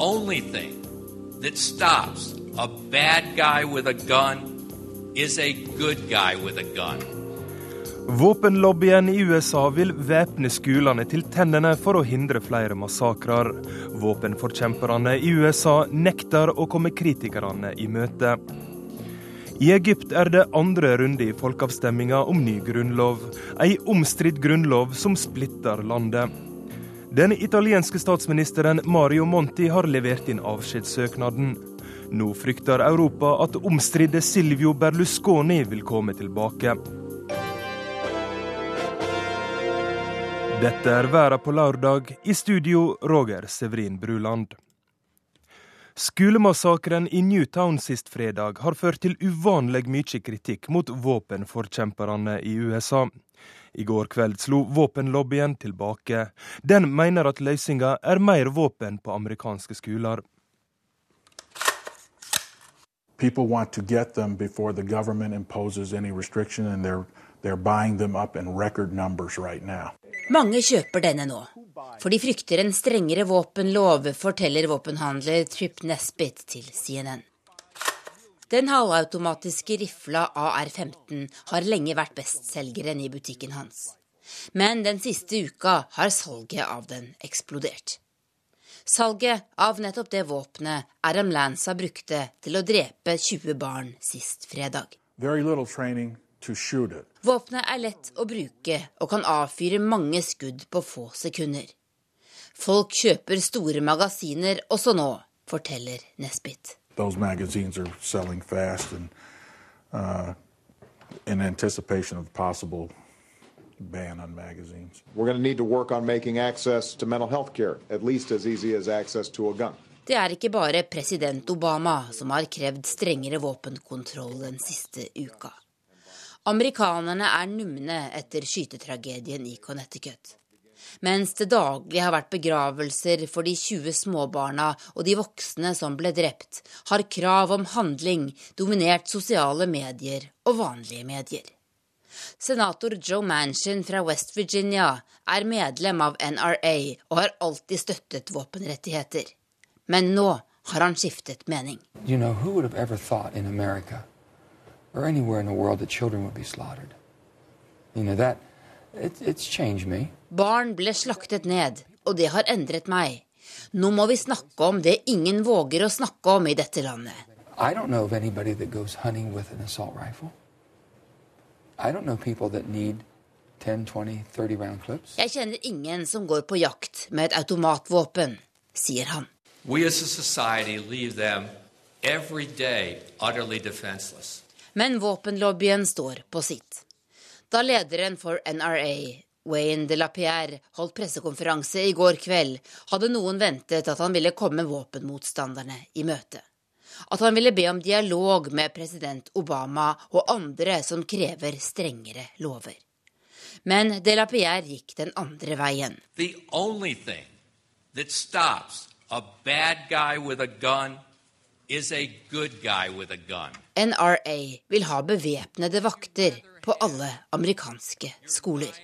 Only thing that stops a bad guy with a gun is a good guy with a gun. Våpenlobbyen i USA vil væpne skolene til tennene for å hindre flere massakrer. Våpenforkjemperne i USA nekter å komme kritikerne i møte. I Egypt er det andre runde i folkeavstemminga om ny grunnlov. Ei omstridt grunnlov som splitter landet. Den italienske statsministeren Mario Monti har levert inn avskjedssøknaden. Nå frykter Europa at omstridte Silvio Berlusconi vil komme tilbake. Dette er Verden på lørdag. I studio Roger Severin Bruland. Skolemassakren i Newtown sist fredag har ført til uvanlig mye kritikk mot våpenforkjemperne i USA. I går kveld slo våpenlobbyen tilbake. Den mener at løsninga er mer våpen på amerikanske skoler. People want to get them before the government imposes any restriction, and they're, they're buying them up in record numbers right now. Mange kjøper denne nå, for de frykter en strengere våpenlov, forteller våpenhandler Trip Nesbitt til CNN. Den halvautomatiske rifla AR-15 har lenge vært bestselgeren i butikken hans. Men den siste uka har salget av den eksplodert. Salget av nettopp det våpenet Aram Lanza brukte til å drepe 20 barn sist fredag. Våpenet er lett å bruke og kan avfyre mange skudd på få sekunder. Folk kjøper store magasiner også nå, forteller Nesbitt. Those magazines are selling fast, and uh, in anticipation of possible ban on magazines. We're going to need to work on making access to mental health care at least as easy as access to a gun. Det er ikke bare president Obama som har krevd strengere våpenkontroll den siste uka. Amerikanerne er numne etter skytetragedien i Connecticut. Mens det daglig har vært begravelser for de 20 småbarna og de voksne som ble drept, har krav om handling dominert sosiale medier og vanlige medier. Senator Joe Manchin fra West Virginia er medlem av NRA og har alltid støttet våpenrettigheter. Men nå har han skiftet mening. You know, America or anywhere in the world that children would be slaughtered? You know, that, it, it's changed me. Barn ble slaktet ned, og det har endret meg. Nå må vi snakke om det ingen våger å snakke om i dette landet. I don't know of anybody that goes hunting with an assault rifle. I don't know people that need 10, 20, 30 round clips. Jeg kjenner ingen som går på jakt med et automatvåpen, sier han. We as a society leave them every day utterly defenseless. Men våpenlobbyen står på sitt. Da lederen for NRA, Wayne de la Pierre, holdt pressekonferanse i går kveld, hadde noen ventet at han ville komme våpenmotstanderne i møte. At han ville be om dialog med president Obama og andre som krever strengere lover. Men de la Pierre gikk den andre veien. The only thing that stops a bad guy with a gun NRA vil ha bevæpnede vakter på alle amerikanske skoler.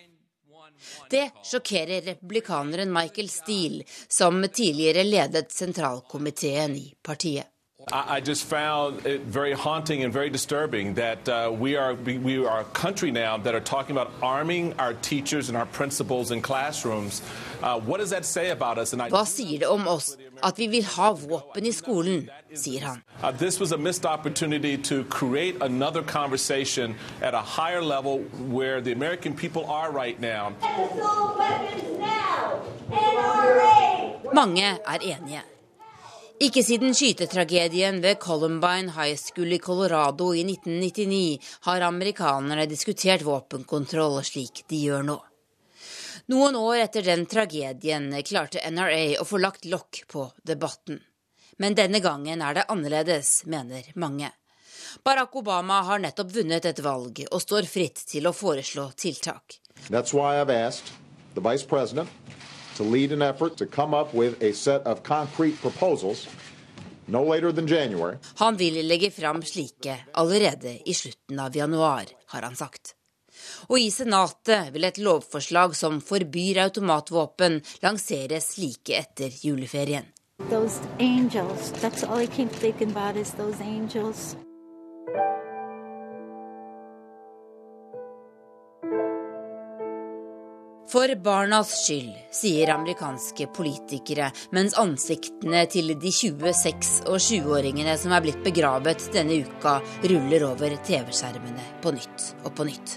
Det sjokkerer republikaneren Michael Steele, som tidligere ledet sentralkomiteen i partiet. I just found it very haunting and very disturbing that uh, we are we are a country now that are talking about arming our teachers and our principals in classrooms. Uh, what does that say about us? I, Hva sier det om oss at vi vil ha våpen i skolen, sier han. Uh. Mange er enige. Ikke siden skytetragedien ved Columbine High School i Colorado i 1999 har amerikanerne diskutert våpenkontroll slik de gjør nå. Noen år etter den tragedien klarte NRA å få lagt lokk på debatten. Men denne gangen er det annerledes, mener mange. Barack Obama har nettopp vunnet et valg og står fritt til å foreslå tiltak. That's why I've asked the vice president to lead an effort to come up with a set of concrete proposals no later than January. Han vil legge fram slike allerede i slutten av januar, har han sagt. Og i Senatet vil et lovforslag som forbyr automatvåpen, lanseres like etter juleferien. Those angels, that's all I keep thinking about is those angels. For barnas skyld, sier amerikanske politikere, mens ansiktene til de 26- og 20-åringene som er blitt begravet denne uka, ruller over TV-skjermene på nytt og på nytt.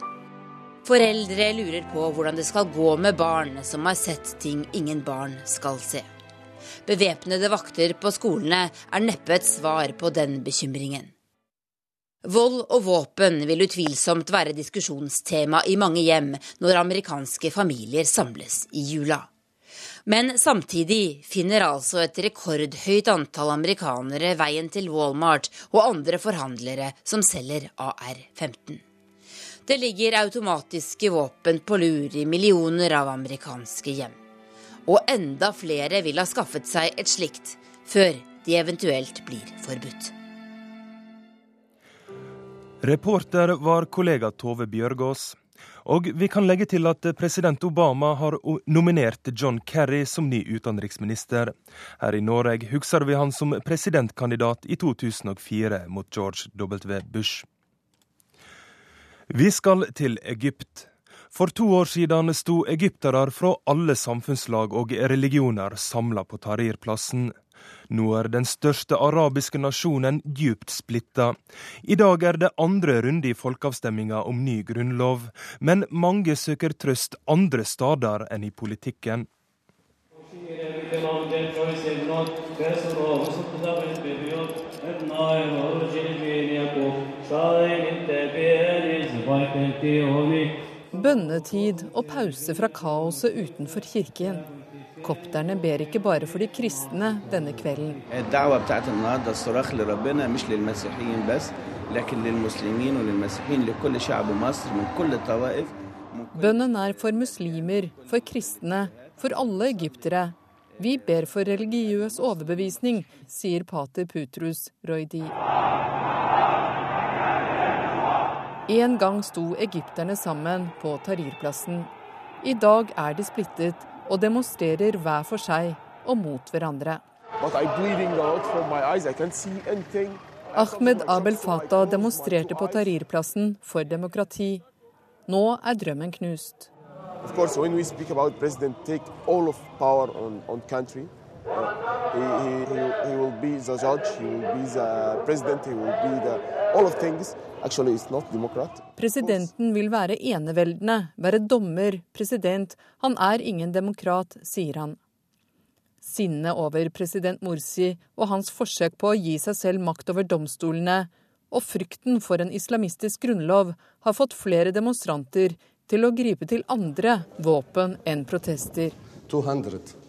Foreldre lurer på hvordan det skal gå med barn som har sett ting ingen barn skal se. Bevæpnede vakter på skolene er neppe et svar på den bekymringen. Vold og våpen vil utvilsomt være diskusjonstema i mange hjem når amerikanske familier samles i jula. Men samtidig finner altså et rekordhøyt antall amerikanere veien til Walmart og andre forhandlere som selger AR-15. Det ligger automatiske våpen på lur i millioner av amerikanske hjem. Og enda flere vil ha skaffet seg et slikt før de eventuelt blir forbudt. Reporter var kollega Tove Bjørgaas. Og vi kan legge til at president Obama har nominert John Kerry som ny utenriksminister. Her i Norge husker vi han som presidentkandidat i 2004 mot George W. Bush. Vi skal til Egypt. For to år siden sto egyptere fra alle samfunnslag og religioner samla på Tahrir-plassen. Nå er den største arabiske nasjonen djupt splitta. I dag er det andre runde i folkeavstemminga om ny grunnlov, men mange søker trøst andre steder enn i politikken. Bønnetid og pause fra kaoset utenfor kirken. Kopterne ber ikke bare for de kristne denne kvelden. Bønnen er for muslimer, for kristne, for alle egyptere. Vi ber for religiøs overbevisning, sier pater Putrus Roidi. En gang sto egypterne sammen på Tahrir-plassen. I dag er de splittet og demonstrerer hver for seg og mot hverandre. Ahmed Abel Fatah demonstrerte på Tahrir-plassen for demokrati. Nå er drømmen knust. Of course, when we speak about president take all of power on, on country, he, he, he will be the judge, he will be the president, he will be the, all of things. Presidenten vil være eneveldende, være dommer, president. Han er ingen demokrat, sier han. Sinnet over president Morsi og hans forsøk på å gi seg selv makt over domstolene, og frykten for en islamistisk grunnlov har fått flere demonstranter til å gripe til andre våpen enn protester. 200.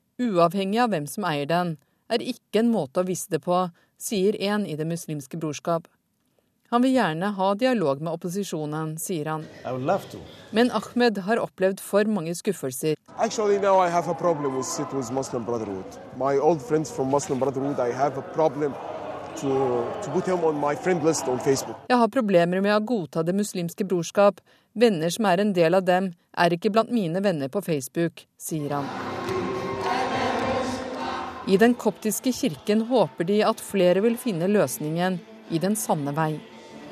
uavhengig av hvem som eier den, er ikke en måte å vise det på, sier en i Det muslimske brorskap. Han vil gjerne ha dialog med opposisjonen, sier han. Men Ahmed har opplevd for mange skuffelser. Jeg har problemer med å godta Det muslimske brorskap. Venner som er en del av dem, er ikke blant mine venner på Facebook, sier han. I den koptiske kirken håper de at flere vil finne løsningen i den sanne vei.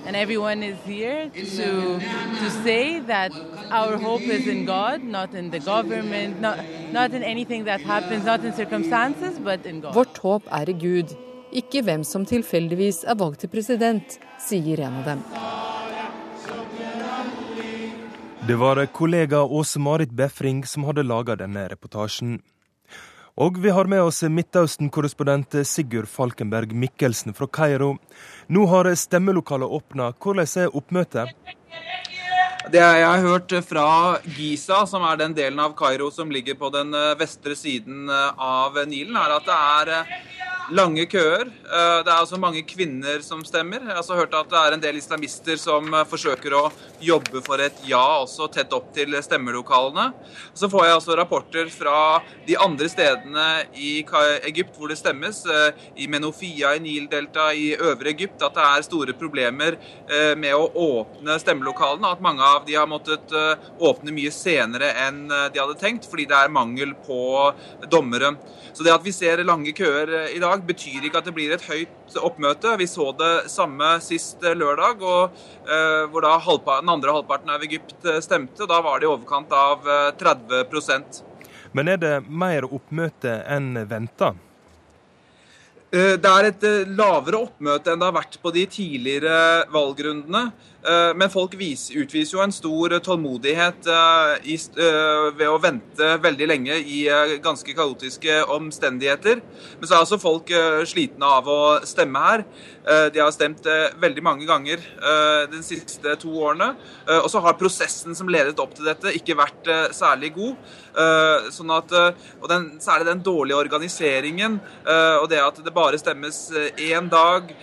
And everyone is here to, to say that our hope is in God, not in the government, not, not in anything that happens, not in circumstances, but in God. Vårt håp er i Gud, ikke hvem som tilfeldigvis er valgt til president, sier en av dem. Det var kollega Åse Marit Befring som hadde laga denne reportasjen. Og vi har med oss Midtøsten-korrespondent Sigurd Falkenberg Mikkelsen fra Kairo. Nå har stemmelokalet åpna. Hvordan er oppmøtet? Det jeg har hørt fra Giza, som er den delen av Kairo som ligger på den eh, vestre siden eh, av Nilen, er at det er eh, lange køer. Eh, det er altså mange kvinner som stemmer. Jeg har også hørt at det er en del islamister som eh, forsøker å jobbe for et ja også tett opp til stemmelokalene. Så får jeg også rapporter fra de andre stedene i Egypt hvor det stemmes, eh, i Menofia i Nildelta, i Øvre Egypt, at det er store problemer med å åpne stemmelokalene. At mange av de har måttet åpne mye senere enn de hadde tenkt, fordi det er mangel på dommere. Så det at vi ser lange køer i dag, betyr ikke at det blir et høyt oppmøte. Vi så det samme sist eh, lørdag, og, eh, hvor da den andre halvparten av Egypt stemte. Da var det i overkant av 30% Men er det mer oppmøte enn venta? Det er et lavere oppmøte enn det har vært på de tidligere valgrundene. Eh, men folk utviser jo en stor tålmodighet eh, eh, ved å vente veldig lenge i ganske kaotiske omstendigheter. Men så er altså folk slitne av å stemme her. De har stemt veldig mange ganger de siste to årene. Og så har prosessen som ledet opp til dette, ikke vært særlig god. Sånn at, og den, særlig den dårlige organiseringen og det at det bare stemmes én dag,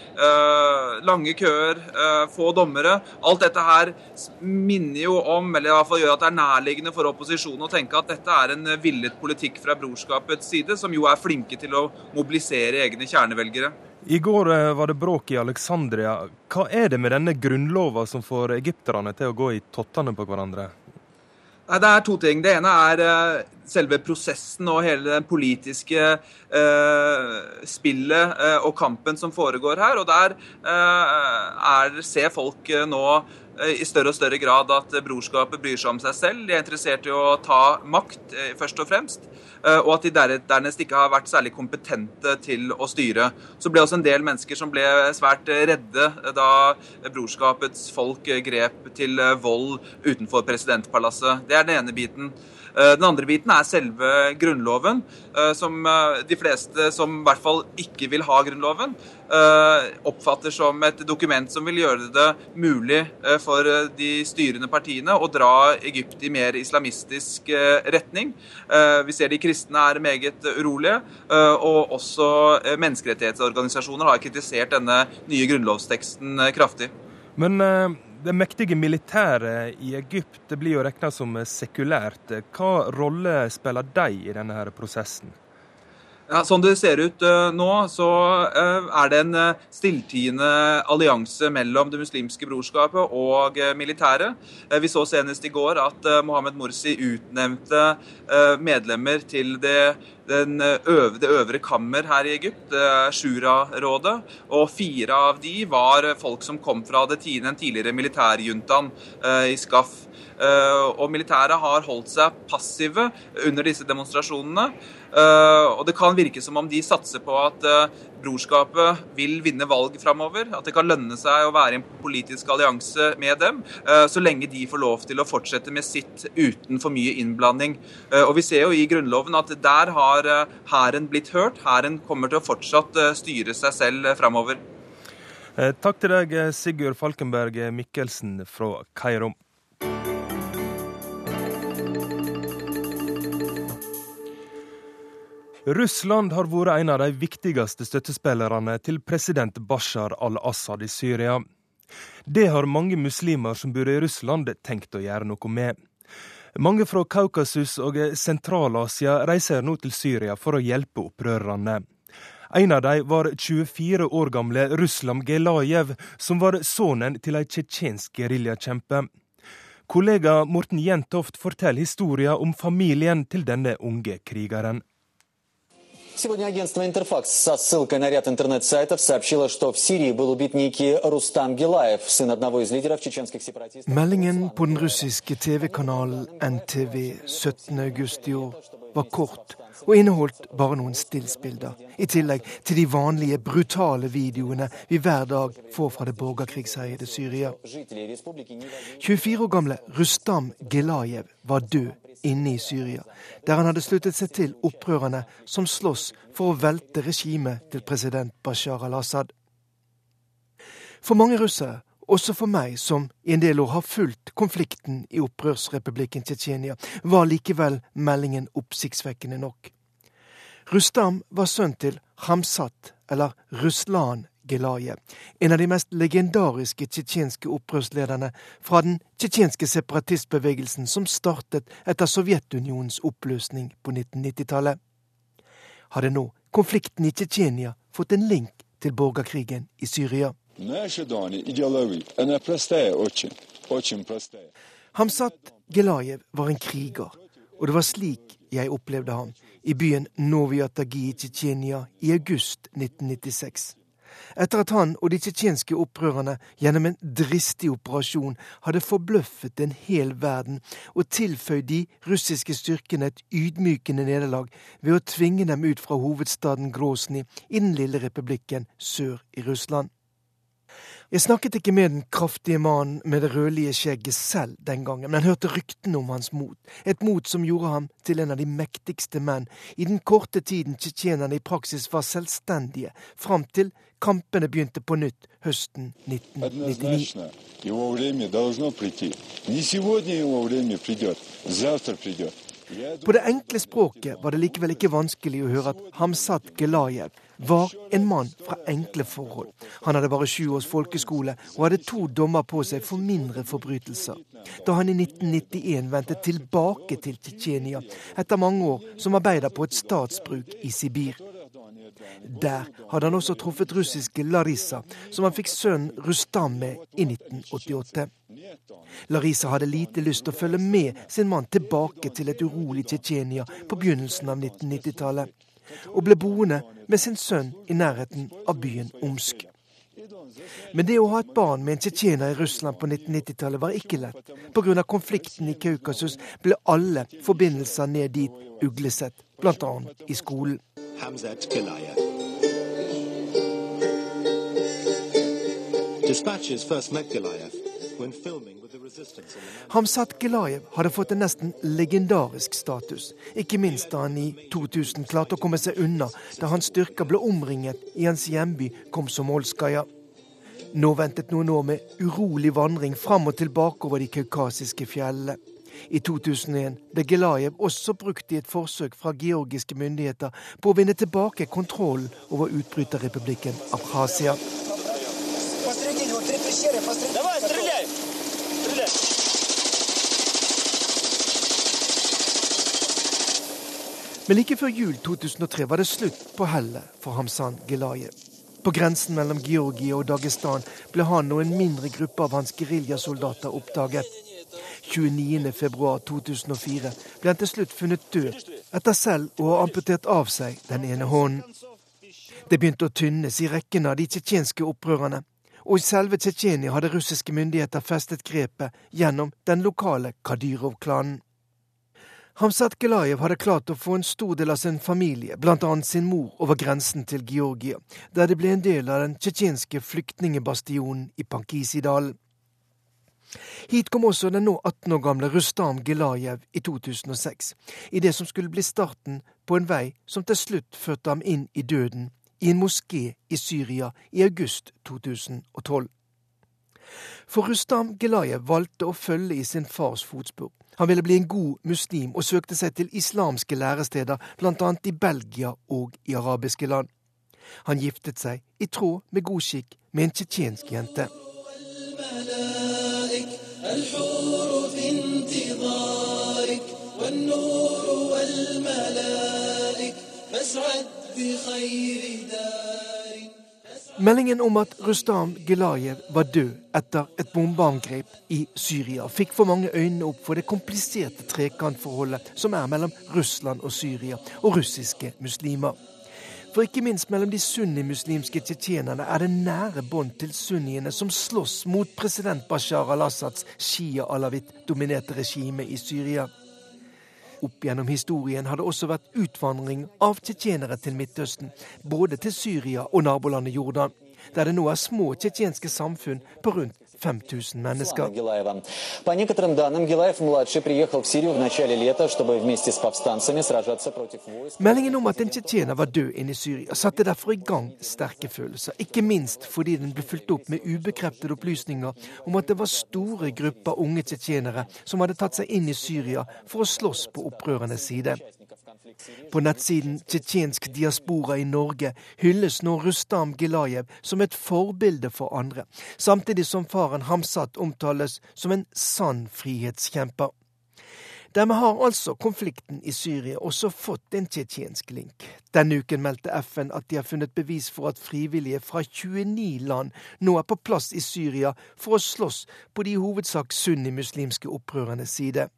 lange køer, få dommere Alt dette her minner jo om, eller i hvert fall gjør at det er nærliggende for opposisjonen å tenke at dette er en villet politikk fra brorskapets side, som jo er flinke til å mobilisere egne kjernevelgere. I går eh, var det bråk i Alexandria. Hva er det med denne grunnlova som får egypterne til å gå i tottene på hverandre? Nei, Det er to ting. Det ene er uh, selve prosessen og hele det politiske eh, spillet eh, og kampen som foregår her. Og der er, ser folk nå i større og større grad at brorskapet bryr seg om seg selv. De er interessert i å ta makt, først og fremst. Eh, og at de dernest ikke har vært særlig kompetente til å styre. Så ble også en del mennesker som ble svært redde da brorskapets folk grep til vold utenfor presidentpalasset. Det er den ene biten. Eh, den andre biten er selve Grunnloven, eh, som de fleste som i hvert fall ikke vil ha Grunnloven, oppfatter som et dokument som vil gjøre det mulig for de styrende partiene å dra Egypt i mer islamistisk retning. Vi ser de kristne er meget urolige, og også menneskerettighetsorganisasjoner har kritisert denne nye grunnlovsteksten kraftig. Men det mektige militæret i Egypt blir jo regna som sekulært. Hva rolle spiller de i denne prosessen? Ja, sånn det ser ut uh, nå, så uh, er det en uh, stilltiende allianse mellom det muslimske brorskapet og militæret. vi så senest i går at Mohammed Morsi utnevnte medlemmer til det, øvre, det øvre kammer her i Egypt, Shura-rådet. Og fire av de var folk som kom fra det, den tidligere militærjuntaen i Skaff. Og militæret har holdt seg passive under disse demonstrasjonene. Eh, og det kan virke som om de satser på at eh, brorskapet vil vinne valg framover. At det kan lønne seg å være i en politisk allianse med dem, eh, så lenge de får lov til å fortsette med sitt uten for mye innblanding. Og vi ser jo i Grunnloven at der har hæren blitt hørt. Hæren kommer til å fortsatt styre seg selv framover. Takk til deg, Sigurd Falkenberg Mikkelsen fra Kairo. Russland har vært en av de viktigste støttespillerne til president Bashar al-Assad i Syria. Det har mange muslimer som bor i Russland tenkt å gjøre noe med. Mange fra Kaukasus og Sentral-Asia reiser nå til Syria for å hjelpe opprørerne. En av dem var 24 år gamle Ruslam Gelajev, som var sønnen til en tsjetsjensk geriljakjempe. Kollega Morten Jentoft forteller historien om familien til denne unge krigeren. Сегодня агентство «Интерфакс» со ссылкой на ряд интернет-сайтов сообщило, что в Сирии был убит некий Рустам Гилаев, сын одного из лидеров чеченских сепаратистов. Meldingen på den russiske TV-kanalen NTV 17. august i år og inneholdt bare noen stillsbilder, i tillegg til de vanlige brutale videoene vi hver dag får fra det borgerkrigsherjede Syria. 24 år gamle Rustam Gelayev var død inne i Syria, der han hadde sluttet seg til opprørerne som slåss for å velte regimet til president Bashar al-Assad. For mange russere, også for meg som i en del år har fulgt konflikten i opprørsrepublikken Tsjetsjenia, var likevel meldingen oppsiktsvekkende nok. Rustam var sønn til Hamsat, eller Ruslan Gelaje, en av de mest legendariske tsjetsjenske opprørslederne fra den tsjetsjenske separatistbevegelsen som startet etter Sovjetunionens oppløsning på 1990-tallet. Hadde nå konflikten i Tsjetsjenia fått en link til borgerkrigen i Syria. Hamsat Gelayev var en kriger, og det var slik jeg opplevde ham i byen Noviatagi i Tsjetsjenia i august 1996 etter at han og de tsjetsjenske opprørerne gjennom en dristig operasjon hadde forbløffet en hel verden og tilføyd de russiske styrkene et ydmykende nederlag ved å tvinge dem ut fra hovedstaden Grosny i den lille republikken sør i Russland. Jeg snakket ikke med den kraftige mannen med det rødlige skjegget selv den gangen, men hørte ryktene om hans mot, et mot som gjorde ham til en av de mektigste menn. I den korte tiden tsjetsjenerne i praksis var selvstendige, fram til kampene begynte på nytt høsten 1999. På det enkle språket var det likevel ikke vanskelig å høre at Hamsat Gelajev var en mann fra enkle forhold. Han hadde bare sju års folkeskole og hadde to dommer på seg for mindre forbrytelser. Da han i 1991 vendte tilbake til Tsjetsjenia etter mange år som arbeider på et statsbruk i Sibir. Der hadde han også truffet russiske Larissa, som han fikk sønnen Rustam med i 1988. Larisa hadde lite lyst til å følge med sin mann tilbake til et urolig Tsjetsjenia på begynnelsen av 1990-tallet, og ble boende med sin sønn i nærheten av byen Omsk. Men det å ha et barn med en tsjetsjener i Russland på 1990-tallet var ikke lett. Pga. konflikten i Kaukasus ble alle forbindelser ned dit uglesett, bl.a. i skolen. Dispatches first met filming Hamzat Gelayev hadde fått en nesten legendarisk status, ikke minst da han i 2000 klarte å komme seg unna da hans styrker ble omringet i hans hjemby Komsomolskaja. Nå ventet noen år med urolig vandring fram og tilbake over de kaukasiske fjellene. I 2001 ble Gelajev også brukt i et forsøk fra georgiske myndigheter på å vinne tilbake kontrollen over utbryterrepublikken Abkhasia. Men like før jul 2003 var det slutt på hellet for Hamsan Gelaye. På grensen mellom Georgia og Dagestan ble han og en mindre gruppe av hans geriljasoldater oppdaget. 29.2.2004 ble han til slutt funnet død etter selv å ha amputert av seg den ene hånden. Det begynte å tynnes i rekken av de tsjetsjenske opprørerne, og i selve Tsjetsjenia hadde russiske myndigheter festet grepet gjennom den lokale Kadyrov-klanen. Hamzat Gelayev hadde klart å få en stor del av sin familie, bl.a. sin mor, over grensen til Georgia, der de ble en del av den tsjetsjenske flyktningebastionen i Pankisidalen. Hit kom også den nå 18 år gamle Rustam Gelayev i 2006, i det som skulle bli starten på en vei som til slutt førte ham inn i døden, i en moské i Syria i august 2012. For Rustam Gelajev valgte å følge i sin fars fotspor. Han ville bli en god muslim og søkte seg til islamske læresteder, bl.a. i Belgia og i arabiske land. Han giftet seg, i tråd med god skikk, med en tsjetsjensk jente. الحور في انتظارك والنور والملائك فاسعد بخير دار Meldingen om at Rustam Gelajev var død etter et bombeangrep i Syria, fikk for mange øynene opp for det kompliserte trekantforholdet som er mellom Russland og Syria, og russiske muslimer. For ikke minst mellom de sunnimuslimske tsjetsjenerne er det nære bånd til sunniene som slåss mot president Bashar al-Assads shia-alawit-dominerte regime i Syria. Opp gjennom historien har det også vært utvandring av tsjetsjenere til Midtøsten, både til Syria og nabolandet Jordan, der det nå er små tsjetsjenske samfunn på rundt 5000 mennesker. Meldingen om at en tsjetsjener var død inne i Syria, satte derfor i gang sterke følelser. Ikke minst fordi den ble fulgt opp med ubekreftede opplysninger om at det var store grupper unge tsjetsjenere som hadde tatt seg inn i Syria for å slåss på opprørernes side. På nettsiden Tsjetsjensk diaspora i Norge hylles nå Rustam Gilajev som et forbilde for andre, samtidig som faren Hamsat omtales som en sann frihetskjemper. Dermed har altså konflikten i Syria også fått en tsjetsjensk link. Denne uken meldte FN at de har funnet bevis for at frivillige fra 29 land nå er på plass i Syria for å slåss på de i hovedsak sunnimuslimske opprørernes side.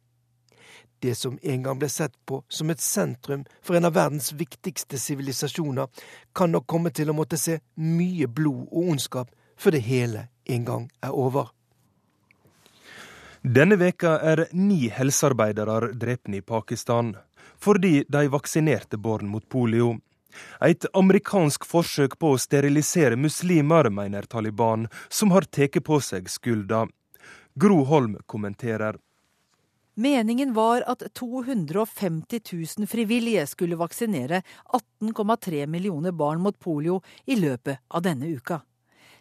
Det som en gang ble sett på som et sentrum for en av verdens viktigste sivilisasjoner, kan nok komme til å måtte se mye blod og ondskap før det hele en gang er over. Denne veka er ni helsearbeidere drept i Pakistan fordi de vaksinerte barn mot polio. Et amerikansk forsøk på å sterilisere muslimer, mener Taliban, som har tatt på seg skylda. Gro Holm kommenterer. Meningen var at 250 000 frivillige skulle vaksinere 18,3 millioner barn mot polio i løpet av denne uka.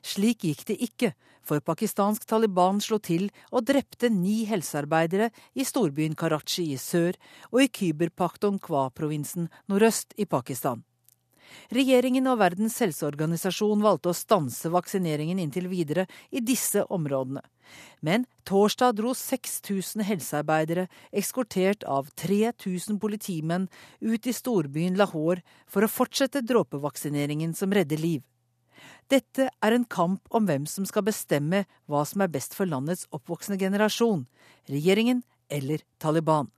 Slik gikk det ikke, for pakistansk Taliban slo til og drepte ni helsearbeidere i storbyen Karachi i sør og i Kyberpakton Kwa-provinsen nordøst i Pakistan. Regjeringen og Verdens helseorganisasjon valgte å stanse vaksineringen inntil videre i disse områdene. Men torsdag dro 6000 helsearbeidere, eskortert av 3000 politimenn, ut i storbyen Lahore for å fortsette dråpevaksineringen som redder liv. Dette er en kamp om hvem som skal bestemme hva som er best for landets oppvoksende generasjon, regjeringen eller Taliban.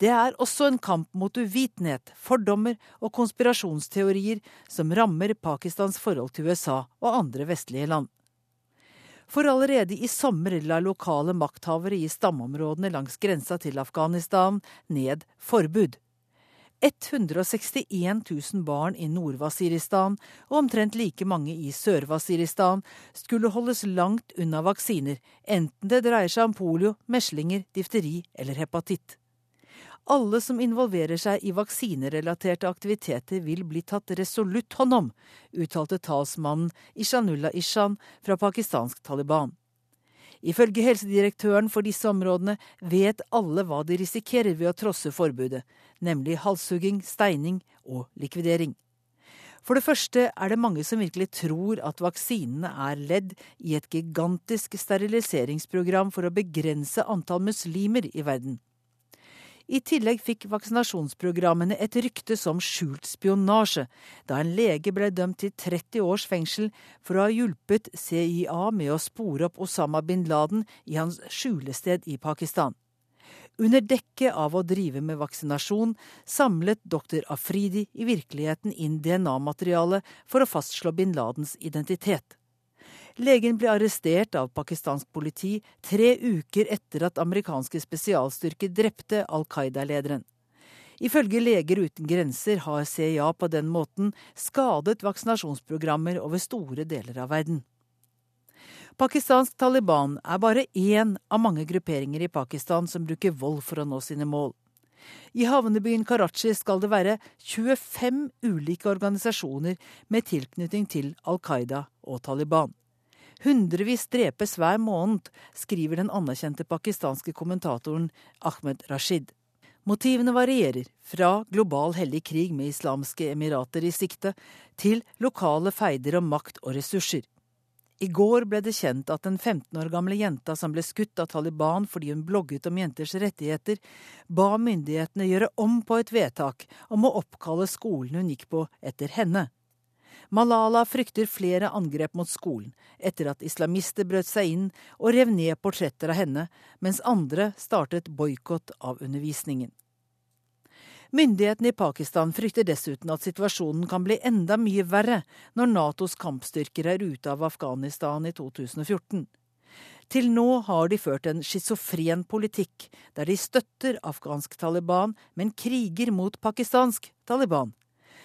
Det er også en kamp mot uvitenhet, fordommer og konspirasjonsteorier som rammer Pakistans forhold til USA og andre vestlige land. For allerede i sommer la lokale makthavere i stammeområdene langs grensa til Afghanistan ned forbud. 161 000 barn i Nord-Wasiristan og omtrent like mange i Sør-Wasiristan skulle holdes langt unna vaksiner, enten det dreier seg om polio, meslinger, difteri eller hepatitt. Alle som involverer seg i vaksinerelaterte aktiviteter vil bli tatt resolutt hånd om, uttalte talsmannen Ishanullah Ishan fra pakistansk Taliban. Ifølge helsedirektøren for disse områdene vet alle hva de risikerer ved å trosse forbudet, nemlig halshugging, steining og likvidering. For det første er det mange som virkelig tror at vaksinene er ledd i et gigantisk steriliseringsprogram for å begrense antall muslimer i verden. I tillegg fikk vaksinasjonsprogrammene et rykte som skjult spionasje, da en lege ble dømt til 30 års fengsel for å ha hjulpet CIA med å spore opp Osama bin Laden i hans skjulested i Pakistan. Under dekke av å drive med vaksinasjon samlet doktor Afridi i virkeligheten inn DNA-materiale for å fastslå bin Ladens identitet. Legen ble arrestert av pakistansk politi tre uker etter at amerikanske spesialstyrker drepte Al Qaida-lederen. Ifølge Leger uten grenser har CIA på den måten skadet vaksinasjonsprogrammer over store deler av verden. Pakistansk Taliban er bare én av mange grupperinger i Pakistan som bruker vold for å nå sine mål. I havnebyen Karachi skal det være 25 ulike organisasjoner med tilknytning til Al Qaida og Taliban. Hundrevis drepes hver måned, skriver den anerkjente pakistanske kommentatoren Ahmed Rashid. Motivene varierer, fra global hellig krig med islamske emirater i sikte, til lokale feider om makt og ressurser. I går ble det kjent at den 15 år gamle jenta som ble skutt av Taliban fordi hun blogget om jenters rettigheter, ba myndighetene gjøre om på et vedtak om å oppkalle skolen hun gikk på etter henne. Malala frykter flere angrep mot skolen etter at islamister brøt seg inn og rev ned portretter av henne, mens andre startet boikott av undervisningen. Myndighetene i Pakistan frykter dessuten at situasjonen kan bli enda mye verre når Natos kampstyrker er ute av Afghanistan i 2014. Til nå har de ført en schizofren politikk, der de støtter afghansk Taliban, men kriger mot pakistansk Taliban.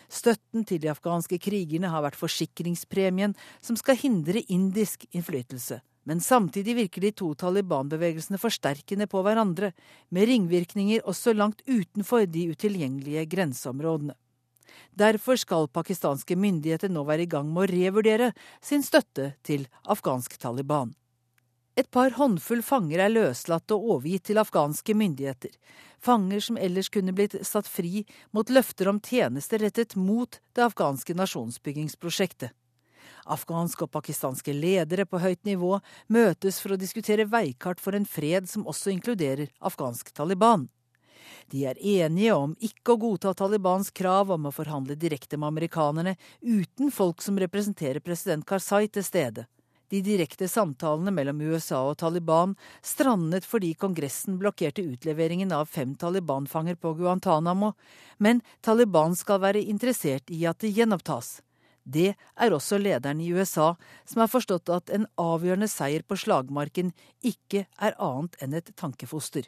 Støtten til de afghanske krigerne har vært forsikringspremien som skal hindre indisk innflytelse. Men samtidig virker de to Taliban-bevegelsene forsterkende på hverandre, med ringvirkninger også langt utenfor de utilgjengelige grenseområdene. Derfor skal pakistanske myndigheter nå være i gang med å revurdere sin støtte til afghansk Taliban. Et par håndfull fanger er løslatt og overgitt til afghanske myndigheter. Fanger som ellers kunne blitt satt fri mot løfter om tjenester rettet mot det afghanske nasjonsbyggingsprosjektet. Afghanske og pakistanske ledere på høyt nivå møtes for å diskutere veikart for en fred som også inkluderer afghansk Taliban. De er enige om ikke å godta Talibans krav om å forhandle direkte med amerikanerne uten folk som representerer president Karzai til stede. De direkte samtalene mellom USA og Taliban strandet fordi Kongressen blokkerte utleveringen av fem Taliban-fanger på Guantánamo, men Taliban skal være interessert i at det gjenopptas. Det er også lederen i USA, som har forstått at en avgjørende seier på slagmarken ikke er annet enn et tankefoster.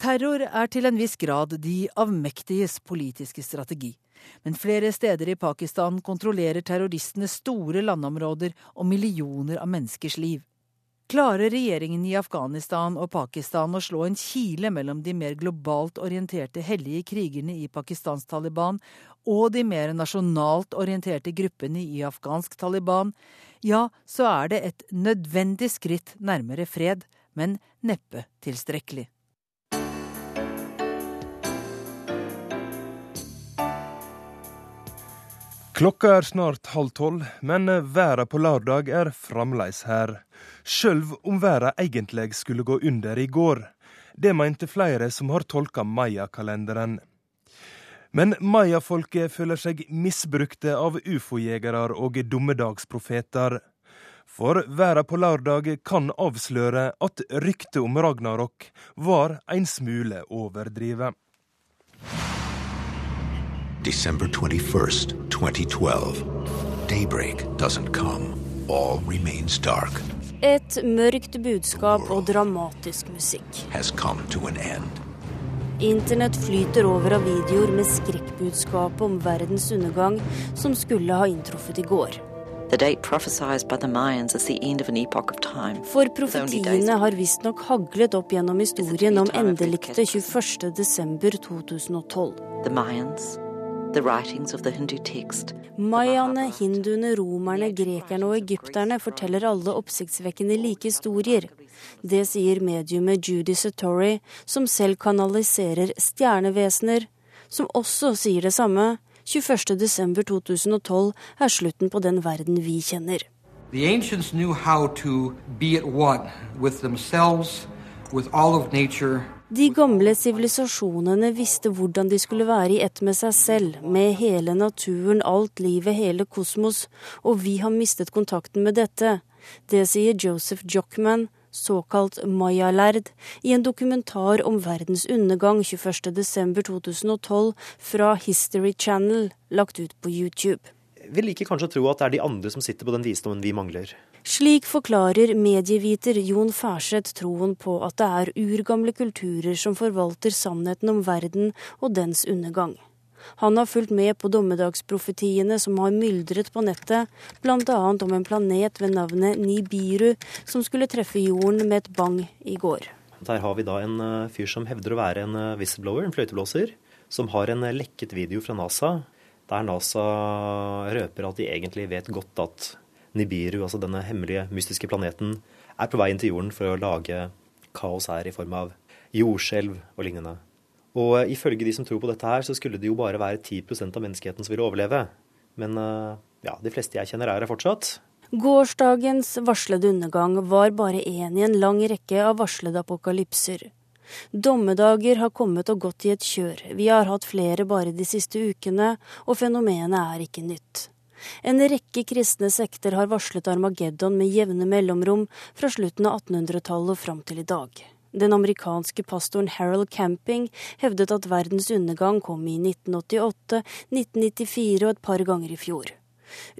Terror er til en viss grad de avmektiges politiske strategi. Men flere steder i Pakistan kontrollerer terroristene store landområder og millioner av menneskers liv. Klarer regjeringen i Afghanistan og Pakistan å slå en kile mellom de mer globalt orienterte hellige krigerne i Pakistans Taliban og de mer nasjonalt orienterte gruppene i afghansk Taliban, ja, så er det et nødvendig skritt nærmere fred, men neppe tilstrekkelig. Klokka er snart halv tolv, men været på lørdag er fremdeles her. Sjøl om været egentlig skulle gå under i går. Det mente flere som har tolka mayakalenderen. Men mayafolket føler seg misbrukte av ufo-jegere og dommedagsprofeter. For været på lørdag kan avsløre at ryktet om Ragnarok var en smule overdrivet. December 21st, 2012. Daybreak doesn't come. All remains dark. Et mørkt budskap og dramatisk musikk. Has come to an end. Internett flyter over av videoer med skrekkbudskapet om verdens undergang som skulle ha inntruffet i går. For profetiene har visstnok haglet opp gjennom historien om endelikte 21.12.2012. The Mayaene, hinduene, romerne, grekerne og egypterne forteller alle oppsiktsvekkende like historier. Det sier mediumet Judy Satori, som selv kanaliserer stjernevesener, som også sier det samme. 21.12.2012 er slutten på den verden vi kjenner. The ancients knew how to be at one with themselves, with all of nature, de gamle sivilisasjonene visste hvordan de skulle være i ett med seg selv, med hele naturen, alt livet, hele kosmos, og vi har mistet kontakten med dette. Det sier Joseph Jockman, såkalt Maya-lærd, i en dokumentar om verdens undergang 21.12.2012 fra History Channel, lagt ut på YouTube. Vi liker kanskje å tro at det er de andre som sitter på den visdommen vi mangler. Slik forklarer medieviter Jon Færseth troen på at det er urgamle kulturer som forvalter sannheten om verden og dens undergang. Han har fulgt med på dommedagsprofetiene som har myldret på nettet, bl.a. om en planet ved navnet Nibiru som skulle treffe jorden med et bang i går. Der har vi da en eh, fyr som hevder å være en eh, whistleblower, en fløyteblåser, som har en eh, lekket video fra NASA, der NASA røper at de egentlig vet godt at Nibiru, altså denne hemmelige, mystiske planeten, er på vei inn til jorden for å lage kaos her i form av jordskjelv og lignende. Og eh, ifølge de som tror på dette her, så skulle det jo bare være 10% av menneskeheten som ville overleve. Men eh, ja, de fleste jeg kjenner er her fortsatt. Gårsdagens varslede undergang var bare én i en lang rekke av varslede apokalypser. Dommedager har kommet og gått i et kjør, vi har hatt flere bare de siste ukene, og fenomenet er ikke nytt. En rekke kristne sekter har varslet Armageddon med jevne mellomrom fra slutten av 1800-tallet og fram til i dag. Den amerikanske pastoren Harold Camping hevdet at verdens undergang kom i 1988, 1994 og et par ganger i fjor.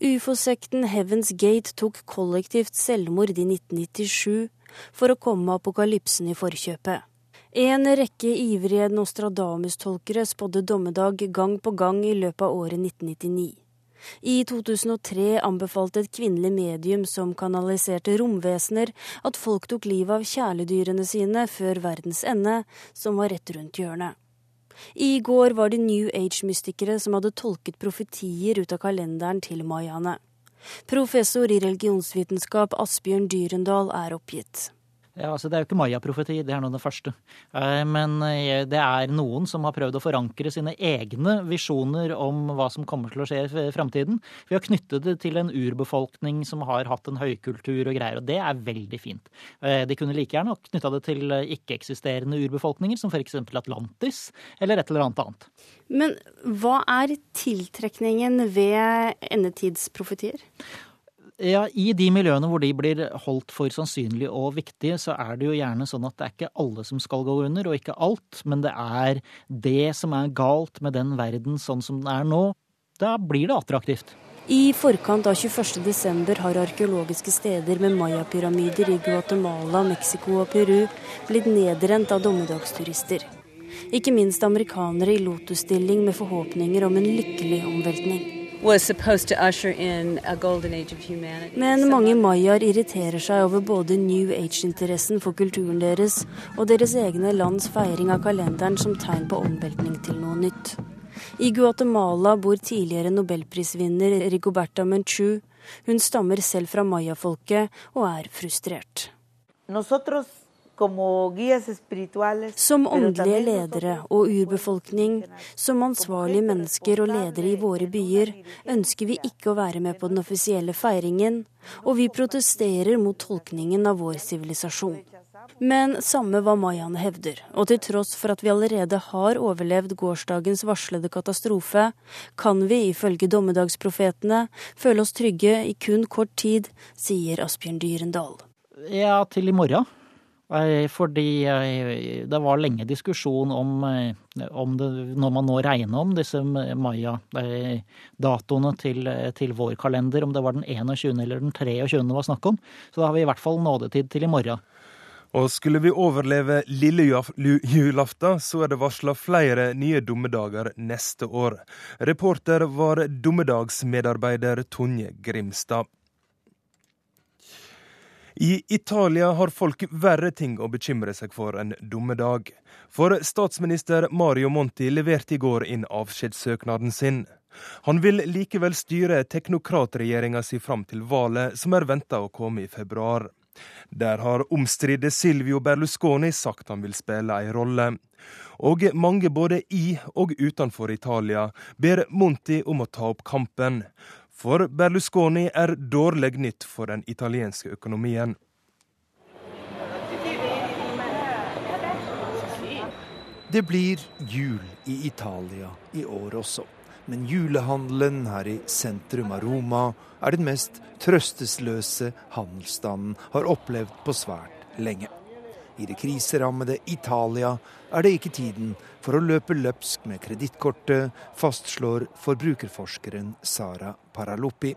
Ufo-sekten Heaven's Gate tok kollektivt selvmord i 1997 for å komme apokalypsen i forkjøpet. En rekke ivrige Nostradamus-tolkere spådde dommedag gang på gang i løpet av året 1999. I 2003 anbefalte et kvinnelig medium som kanaliserte romvesener, at folk tok livet av kjæledyrene sine før verdens ende, som var rett rundt hjørnet. I går var det New Age-mystikere som hadde tolket profetier ut av kalenderen til mayaene. Professor i religionsvitenskap Asbjørn Dyrendal er oppgitt. Ja, altså Det er jo ikke mayaprofeti, det er nå det første. Eh, men eh, det er noen som har prøvd å forankre sine egne visjoner om hva som kommer til å skje i framtiden. Vi har knyttet det til en urbefolkning som har hatt en høykultur og greier, og det er veldig fint. Eh, de kunne like gjerne knytta det til ikke-eksisterende urbefolkninger, som f.eks. Atlantis, eller et eller annet annet. Men hva er tiltrekningen ved endetidsprofetier? Ja, I de miljøene hvor de blir holdt for sannsynlige og viktige, så er det jo gjerne sånn at det er ikke alle som skal gå under, og ikke alt, men det er det som er galt med den verden sånn som den er nå. Da blir det attraktivt. I forkant av 21.12 har arkeologiske steder med mayapyramider i Guatemala, Mexico og Peru blitt nedrent av dommedagsturister. Ikke minst amerikanere i lotusstilling med forhåpninger om en lykkelig omveltning. Men mange mayaer irriterer seg over både New Age-interessen for kulturen deres og deres egne lands feiring av kalenderen som tegn på omveltning til noe nytt. I Guatemala bor tidligere nobelprisvinner Rigoberta Menchu. Hun stammer selv fra mayafolket og er frustrert. Nosotros som åndelige ledere og urbefolkning, som ansvarlige mennesker og ledere i våre byer, ønsker vi ikke å være med på den offisielle feiringen, og vi protesterer mot tolkningen av vår sivilisasjon. Men samme hva mayaene hevder, og til tross for at vi allerede har overlevd gårsdagens varslede katastrofe, kan vi ifølge dommedagsprofetene føle oss trygge i kun kort tid, sier Asbjørn Dyrendal. Ja, til i morgen. Fordi det var lenge diskusjon om, eh, om det, når man nå regner om disse maya-datoene til, til, vår kalender, om det var den 21. eller den 23. det var snakk om. Så da har vi i hvert fall nådetid til i morgen. Og skulle vi overleve lille julaften, så er det varsla flere nye dummedager neste år. Reporter var dummedagsmedarbeider Tonje Grimstad. I Italia har folk verre ting å bekymre seg for enn dommedag. For statsminister Mario Monti leverte i går inn avskjedssøknaden sin. Han vil likevel styre teknokratregjeringa si fram til valget, som er venta å komme i februar. Der har omstridte Silvio Berlusconi sagt han vil spille ei rolle. Og mange både i og utenfor Italia ber Monti om å ta opp kampen. For Berlusconi er dårlig nytt for den italienske økonomien. Det blir jul i Italia i år også. Men julehandelen her i sentrum av Roma er den mest trøstesløse handelsstanden har opplevd på svært lenge. I det kriserammede Italia er det ikke tiden for å løpe løpsk med kredittkortet, fastslår forbrukerforskeren Sara Paraluppi.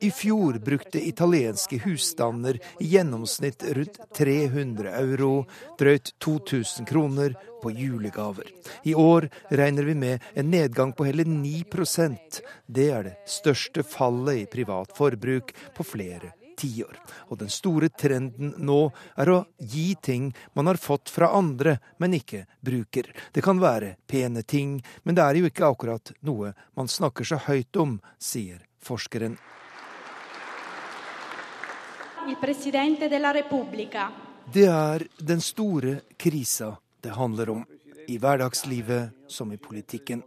I fjor brukte italienske husstander i gjennomsnitt rundt 300 euro, drøyt 2000 kroner, på julegaver. I år regner vi med en nedgang på hele 9% Det er det største fallet i privat forbruk på flere tiår. Og den store trenden nå er å gi ting man har fått fra andre, men ikke bruker. Det kan være pene ting, men det er jo ikke akkurat noe man snakker så høyt om, sier forskeren. Det er den store krisa det handler om, i hverdagslivet som i politikken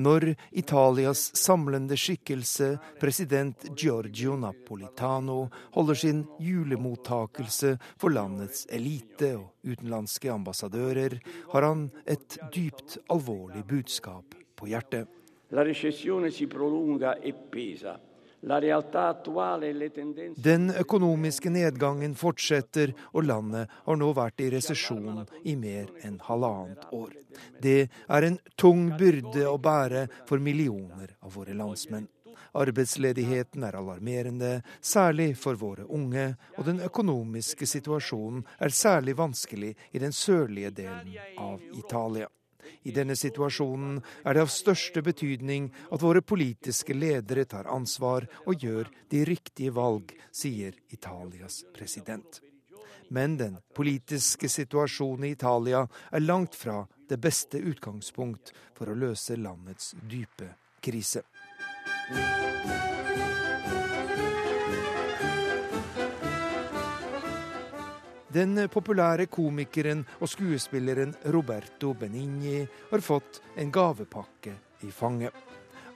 når Italias samlende skikkelse, president Giorgio Napolitano, holder sin julemottakelse for landets elite og utenlandske ambassadører, har han et dypt alvorlig budskap på hjertet. La recessione si prolunga e pesa. Den økonomiske nedgangen fortsetter, og landet har nå vært i resesjon i mer enn halvannet år. Det er en tung byrde å bære for millioner av våre landsmenn. Arbeidsledigheten er alarmerende, særlig for våre unge, og den økonomiske situasjonen er særlig vanskelig i den sørlige delen av Italia. I denne situasjonen er det av største betydning at våre politiske ledere tar ansvar og gjør de riktige valg, sier Italias president. Men den politiske situasjonen i Italia er langt fra det beste utgangspunkt for å løse landets dype krise. Den populære komikeren og skuespilleren Roberto Benigni har fått en gavepakke i fanget.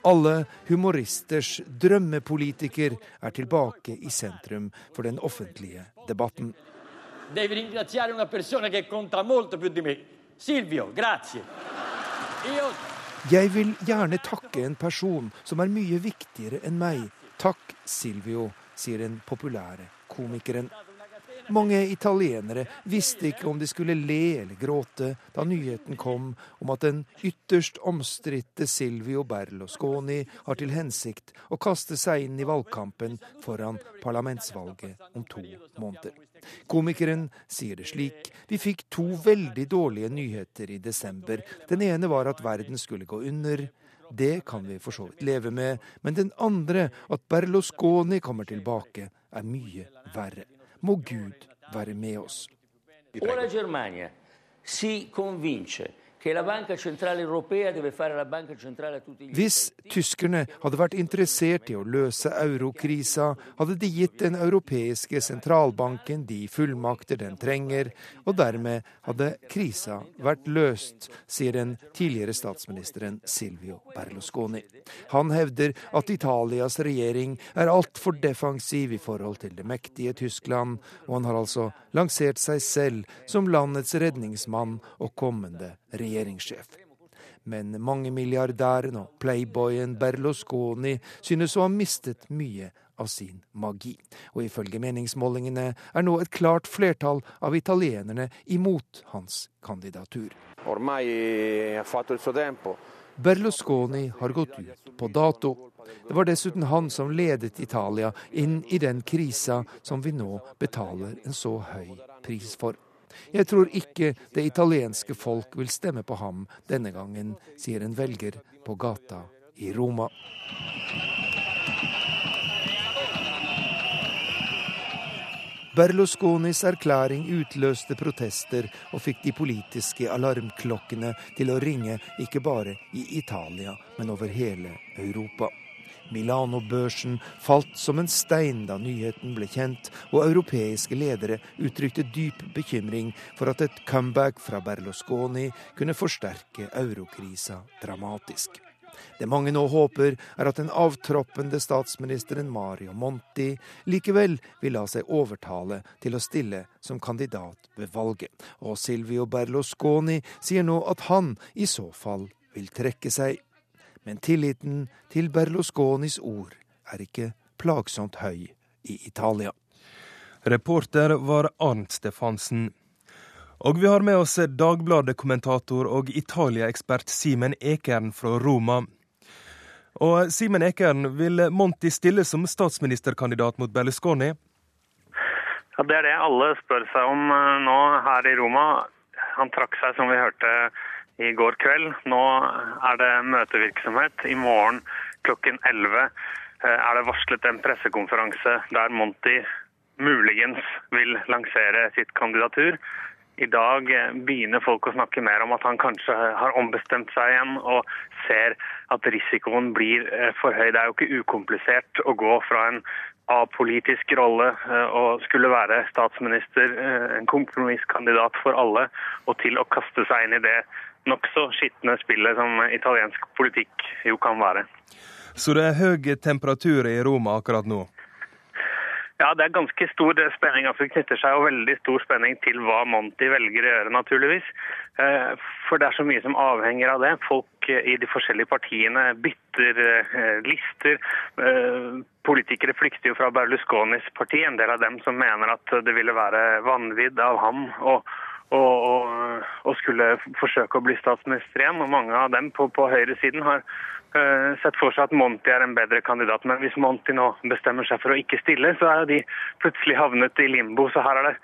Alle humoristers drømmepolitiker er tilbake i sentrum for den offentlige debatten. Devi ringraziare una persona che conta molto più di me. Silvio, grazie. Io Jeg vil gjerne takke en person som er mye viktigere enn meg. Takk, Silvio, sier den populære komikeren. Mange italienere visste ikke om de skulle le eller gråte da nyheten kom om at den ytterst omstridte Silvio Berlusconi har til hensikt å kaste seg inn i valgkampen foran parlamentsvalget om to måneder. Komikeren sier det slik vi fikk to veldig dårlige nyheter i desember. Den ene var at verden skulle gå under. Det kan vi for så vidt leve med, men den andre, at Berlusconi kommer tilbake, er mye verre. Må Gud være med oss. Ora Germania si convince Hvis tyskerne hadde vært interessert i å løse eurokrisa, hadde de gitt den europeiske sentralbanken de fullmakter den trenger, og dermed hadde krisa vært løst, sier den tidligere statsministeren Silvio Berlusconi. Han hevder at Italias regjering er altfor defensiv i forhold til det mektige Tyskland, og han har altså lansert seg selv som landets redningsmann og kommende regjeringssjef. Men mangemilliardæren og playboyen Berlusconi synes å ha mistet mye av sin magi. Og ifølge meningsmålingene er nå et klart flertall av italienerne imot hans kandidatur. Ormai ha fatto il suo tempo. Berlusconi har gått ut på dato. Det var dessuten han som ledet Italia inn i den krisa som vi nå betaler en så høy pris for. Jeg tror ikke det italienske folk vil stemme på ham denne gangen, sier en velger på gata i Roma. Berlusconis erklæring utløste protester og fikk de politiske alarmklokkene til å ringe ikke bare i Italia, men over hele Europa. Milano-børsen falt som en stein da nyheten ble kjent, og europeiske ledere uttrykte dyp bekymring for at et comeback fra Berlusconi kunne forsterke eurokrisa dramatisk. Det mange nå håper, er at den avtroppende statsministeren Mario Monti likevel vil la seg overtale til å stille som kandidat ved valget. Og Silvio Berlusconi sier nå at han i så fall vil trekke seg. Men tilliten til Berlusconis ord er ikke plagsomt høy i Italia. Reporter var Arnt Stefansen. Og vi har med oss Dagbladet-kommentator og Italia-ekspert Simen Ekern fra Roma. Og Simen Ekern, vil Monti stille som statsministerkandidat mot Berlusconi? Ja, Det er det alle spør seg om eh, nå her i Roma. Han trakk seg, som vi hørte i går kveld. Nå er det møtevirksomhet. I morgen klokken 11 eh, er det varslet en pressekonferanse der Monti muligens vil lansere sitt kandidatur. I dag eh, begynner folk å snakke mer om at han kanskje har ombestemt seg igjen og ser at risikoen blir eh, for høy. Det er jo ikke ukomplisert å gå fra en apolitisk rolle og skulle være statsminister, en kompromisskandidat for alle, og til å kaste seg inn i det nokså skitne spillet som italiensk politikk jo kan være. Så det er høy temperatur i Roma akkurat nå? Ja, det er ganske stor spenning. altså Det knytter seg jo veldig stor spenning til hva Monti velger å gjøre, naturligvis. Eh, for det er så mye som avhenger av det. Folk eh, i de forskjellige partiene bytter eh, lister. Politikere flykter jo fra Berlusconis parti, en del av dem som mener at det ville være vanvidd av ham å og, og, og, skulle forsøke å bli statsminister igjen. Og mange av dem på, på høyresiden har uh, sett for seg at Monty er en bedre kandidat. Men hvis Monty nå bestemmer seg for å ikke stille, så er de plutselig havnet i limbo. Så her er det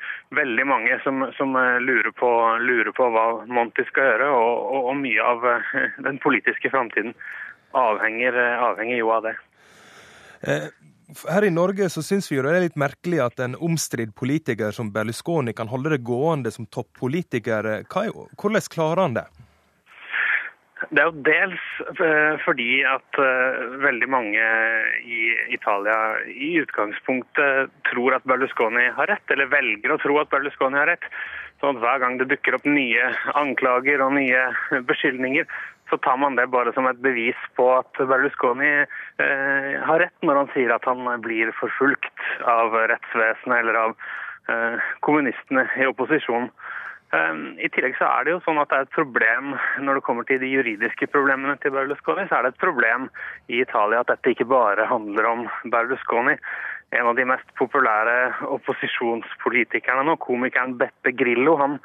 veldig mange som, som uh, lurer, på, lurer, på, hva Monty skal gjøre. Og, og mye av uh, den politiske framtiden avhenger, avhenger, jo av det. Her i Norge så syns vi jo det er litt merkelig at en omstridt politiker som Berlusconi kan holde det gående som toppolitiker. Hvordan klarer han det? Det er jo dels eh, fordi at uh, veldig mange i Italia i utgangspunktet tror at Berlusconi har rett, eller velger å tro at Berlusconi har rett. Sånn at Hver gang det dukker opp nye anklager og nye beskyldninger, så tar man det bare som et bevis på at Berlusconi eh, har rett når han sier at han blir forfulgt av rettsvesenet eller av eh, kommunistene i opposisjonen. Ehm, I tillegg så er det jo sånn at det er et problem når det kommer til de juridiske problemene til Berlusconi, så er det et problem i Italia at dette ikke bare handler om Berlusconi. En av de mest populære opposisjonspolitikerne nå, komikeren Beppe Grillo, han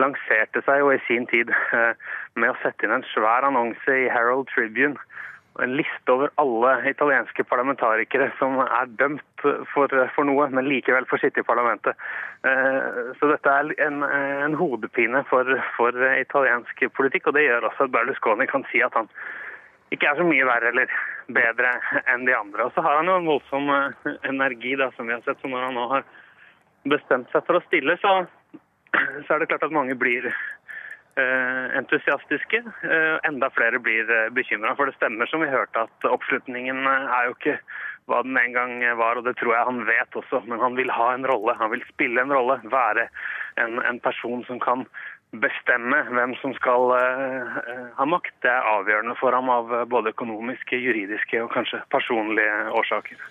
lanserte seg jo i sin tid eh, med å sette inn en svær annonse i Herald Tribune. En liste over alle italienske parlamentarikere som er dømt for, for noe, men likevel får sitte i parlamentet. Eh, så dette er en, en hodepine for, for, italiensk politikk, og det gjør også at Berlusconi. Kan si at han ikke er så mye verre eller bedre enn de andre. Og så har han jo en voldsom eh, energi, da, som vi har sett. Så når han nå har bestemt seg for å stille, så, så er det klart at mange blir Eh, entusiastiske. Eh, enda flere blir eh, bekymra. For det stemmer som vi hørte at oppslutningen er jo ikke hva den en gang var, og det tror jeg han vet også. Men han vil ha en rolle. Han vil spille en rolle. Være en, en person som kan bestemme hvem som skal uh, ha makt. Det er avgjørende for ham av både økonomiske, juridiske og kanskje personlige årsaker.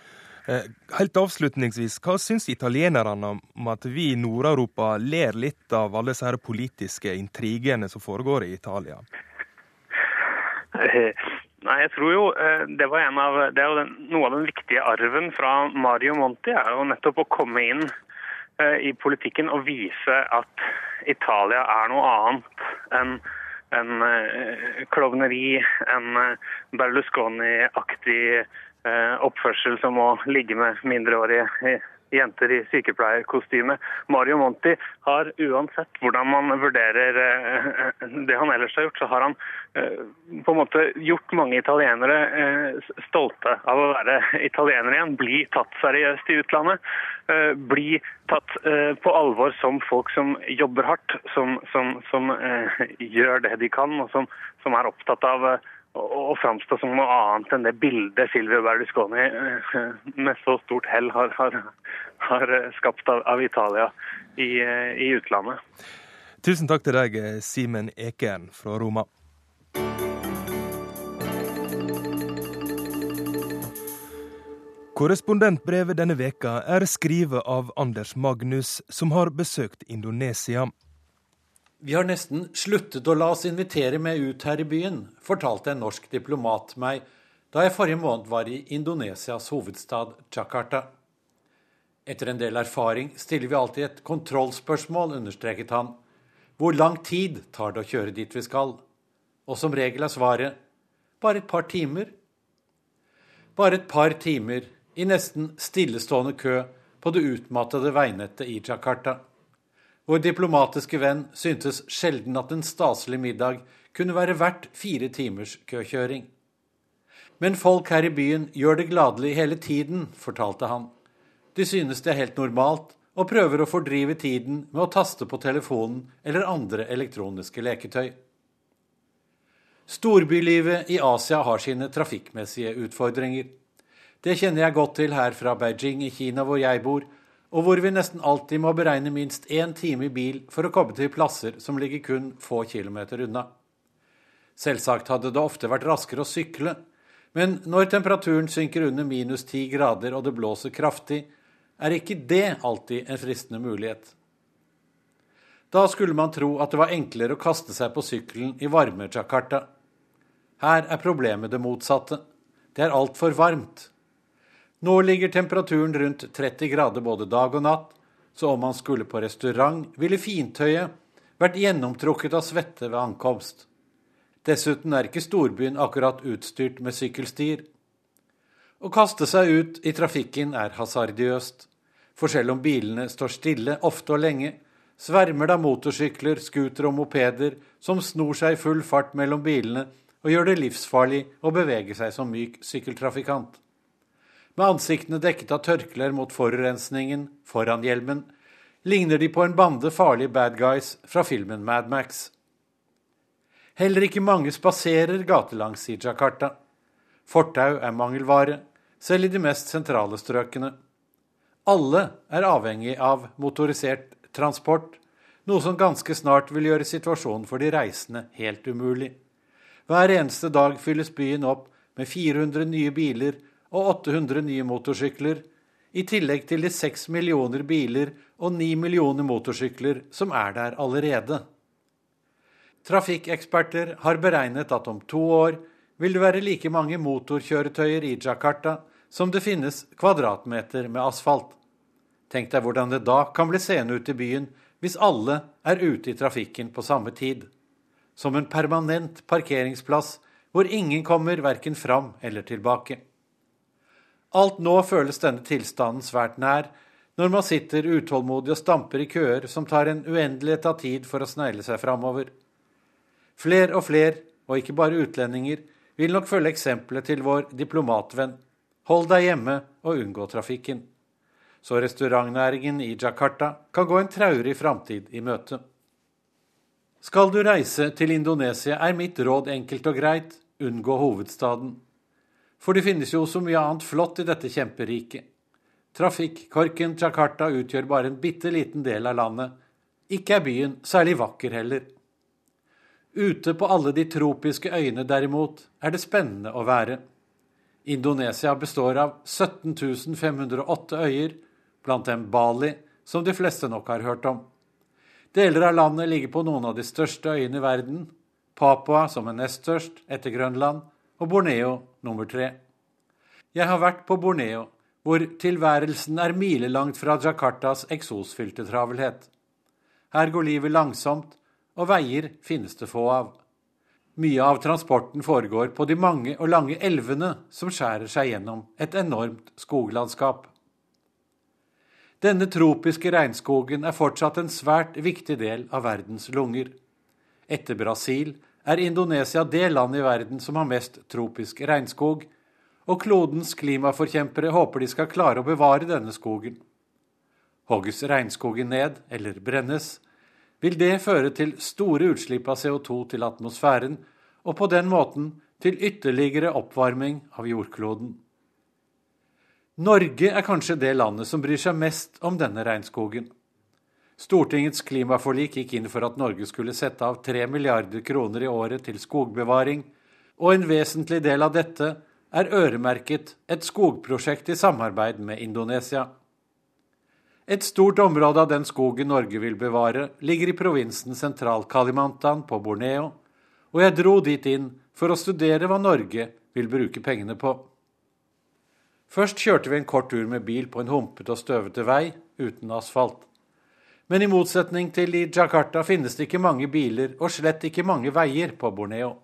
Eh, helt avslutningsvis, hva syns italienerne om at vi i Nord-Europa ler litt av alle disse politiske intrigene som foregår i Italia? Eh, nei, jeg tror jo eh, det var en av, det er jo den, noe av den viktige arven fra Mario Monti er jo nettopp å komme inn i politikken og vise at Italia er noe annet enn en klovneri, en Berlusconi-aktig Eh, oppførsel som å ligge med mindreårige jenter i sykepleierkostyme. Mario Monti har uansett hvordan man vurderer eh, det han ellers har gjort, så har han eh, på en måte gjort mange italienere stolte av å være italienere igjen. Bli tatt seriøst i utlandet. Bli tatt på alvor som folk som jobber hardt, som, som, som gjør det de kan, og som, som er opptatt av å framstå som noe annet enn det bildet Silvio Berlusconi eh, med så stort hell har, har, har skapt av, av Italia i, eh, i, utlandet. Tusen takk til deg, Simen Ekern fra Roma. Korrespondentbrevet denne veka er skrevet av Anders Magnus, som har besøkt Indonesia. Vi har nesten sluttet å la oss invitere med ut her i byen, fortalte en norsk diplomat meg da jeg forrige måned var i Indonesias hovedstad Jakarta. Etter en del erfaring stiller vi alltid et kontrollspørsmål, understreket han. Hvor lang tid tar det å kjøre dit vi skal? Og som regel er svaret bare et par timer. Bare et par timer i nesten stillestående kø på det utmattede veinettet i Jakarta. Vår diplomatiske venn syntes sjelden at en staselig middag kunne være verdt fire timers køkjøring. Men folk her i byen gjør det gladelig hele tiden, fortalte han. De synes det er helt normalt, og prøver å fordrive tiden med å taste på telefonen eller andre elektroniske leketøy. Storbylivet i Asia har sine trafikkmessige utfordringer. Det kjenner jeg godt til her fra Beijing i Kina hvor jeg bor, og hvor vi nesten alltid må beregne minst én time i bil for å komme til plasser som ligger kun få kilometer unna. Selvsagt hadde det ofte vært raskere å sykle, men når temperaturen synker under minus ti grader og det blåser kraftig, er ikke det alltid en fristende mulighet. Da skulle man tro at det var enklere å kaste seg på sykkelen i varme Jakarta. Her er problemet det motsatte. Det er altfor varmt. Nå ligger temperaturen rundt 30 grader både dag og natt, så om man skulle på restaurant, ville fintøyet vært gjennomtrukket av svette ved ankomst. Dessuten er ikke storbyen akkurat utstyrt med sykkelstier. Å kaste seg ut i trafikken er hasardiøst, for selv om bilene står stille ofte og lenge, svermer det av motorsykler, scootere og mopeder som snor seg i full fart mellom bilene og gjør det livsfarlig å bevege seg som myk sykkeltrafikant med ansiktene dekket av tørklær mot forurensningen foran hjelmen, ligner de på en bande farlige bad guys fra filmen Mad Max. Heller ikke mange spaserer gatelangs i Jakarta. Fortau er mangelvare, selv i de mest sentrale strøkene. Alle er avhengig av motorisert transport, noe som ganske snart vil gjøre situasjonen for de reisende helt umulig. Hver eneste dag fylles byen opp med 400 nye biler og 800 nye motorsykler, i tillegg til de 6 millioner biler og 9 millioner motorsykler som er der allerede. Trafikkeksperter har beregnet at om to år vil det være like mange motorkjøretøyer i Jakarta som det finnes kvadratmeter med asfalt. Tenk deg hvordan det da kan bli seende ut i byen hvis alle er ute i trafikken på samme tid. Som en permanent parkeringsplass hvor ingen kommer verken fram eller tilbake. Alt nå føles denne tilstanden svært nær, når man sitter utålmodig og stamper i køer som tar en uendelighet av tid for å snegle seg framover. Fler og fler, og ikke bare utlendinger, vil nok følge eksempelet til vår diplomatvenn. Hold deg hjemme og unngå trafikken. Så restaurantnæringen i Jakarta kan gå en traurig framtid i møte. Skal du reise til Indonesia, er mitt råd enkelt og greit unngå hovedstaden. For det finnes jo så mye annet flott i dette kjemperiket. Trafikkorken Jakarta utgjør bare en bitte liten del av landet. Ikke er byen særlig vakker heller. Ute på alle de tropiske øyene derimot er det spennende å være. Indonesia består av 17 508 øyer, blant dem Bali, som de fleste nok har hørt om. Deler av landet ligger på noen av de største øyene i verden. Papua som er nest størst, etter Grønland, og Borneo nummer tre. Jeg har vært på Borneo, hvor tilværelsen er milelangt fra Jakartas eksosfylte travelhet. Her går livet langsomt, og veier finnes det få av. Mye av transporten foregår på de mange og lange elvene som skjærer seg gjennom et enormt skoglandskap. Denne tropiske regnskogen er fortsatt en svært viktig del av verdens lunger. Etter Brasil er Indonesia det land i verden som har mest tropisk regnskog, og klodens klimaforkjempere håper de skal klare å bevare denne skogen. Hogges regnskogen ned, eller brennes, vil det føre til store utslipp av CO2 til atmosfæren, og på den måten til ytterligere oppvarming av jordkloden. Norge er kanskje det landet som bryr seg mest om denne regnskogen. Stortingets klimaforlik gikk inn for at Norge skulle sette av 3 milliarder kroner i året til skogbevaring, og en vesentlig del av dette er øremerket et skogprosjekt i samarbeid med Indonesia. Et stort område av den skogen Norge vil bevare, ligger i provinsen Sentral-Kalimantan på Borneo, og jeg dro dit inn for å studere hva Norge vil bruke pengene på. Først kjørte vi en kort tur med bil på en humpete og støvete vei uten asfalt. Men i motsetning til i Jakarta finnes det ikke mange biler og slett ikke mange veier på Borneo.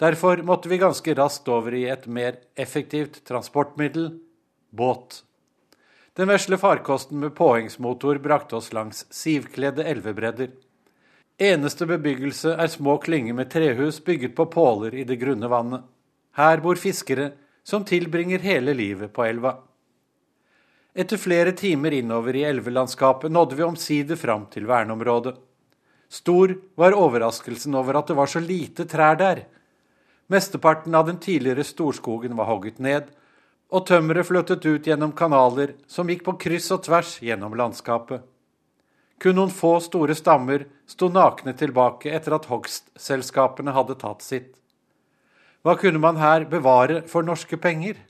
Derfor måtte vi ganske raskt over i et mer effektivt transportmiddel båt. Den vesle farkosten med påhengsmotor brakte oss langs sivkledde elvebredder. Eneste bebyggelse er små klynger med trehus bygget på påler i det grunne vannet. Her bor fiskere som tilbringer hele livet på elva. Etter flere timer innover i elvelandskapet nådde vi omsider fram til verneområdet. Stor var overraskelsen over at det var så lite trær der. Mesteparten av den tidligere storskogen var hogget ned, og tømmeret flyttet ut gjennom kanaler som gikk på kryss og tvers gjennom landskapet. Kun noen få store stammer sto nakne tilbake etter at hogstselskapene hadde tatt sitt. Hva kunne man her bevare for norske penger?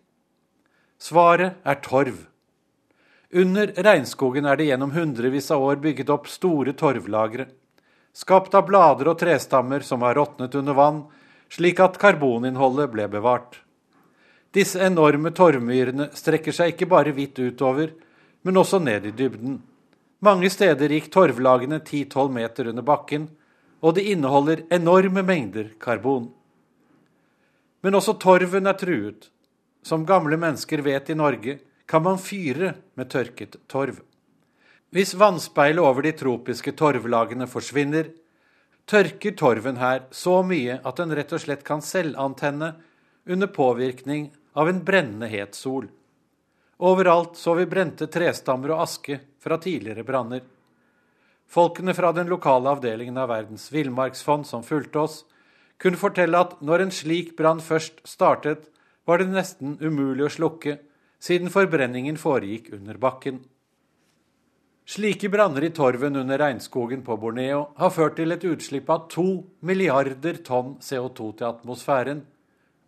Svaret er torv. Under regnskogen er det gjennom hundrevis av år bygget opp store torvlagre, skapt av blader og trestammer som har råtnet under vann, slik at karboninnholdet ble bevart. Disse enorme torvmyrene strekker seg ikke bare vidt utover, men også ned i dybden. Mange steder gikk torvlagene 10-12 meter under bakken, og de inneholder enorme mengder karbon. Men også torven er truet. Som gamle mennesker vet i Norge, kan man fyre med tørket torv. Hvis vannspeilet over de tropiske torvlagene forsvinner, tørker torven her så mye at den rett og slett kan selvantenne under påvirkning av en brennende het sol. Overalt så vi brente trestammer og aske fra tidligere branner. Folkene fra den lokale avdelingen av Verdens villmarksfond som fulgte oss, kunne fortelle at når en slik brann først startet, var det nesten umulig å slukke, siden forbrenningen foregikk under bakken. Slike branner i torven under regnskogen på Borneo har ført til et utslipp av to milliarder tonn CO2 til atmosfæren,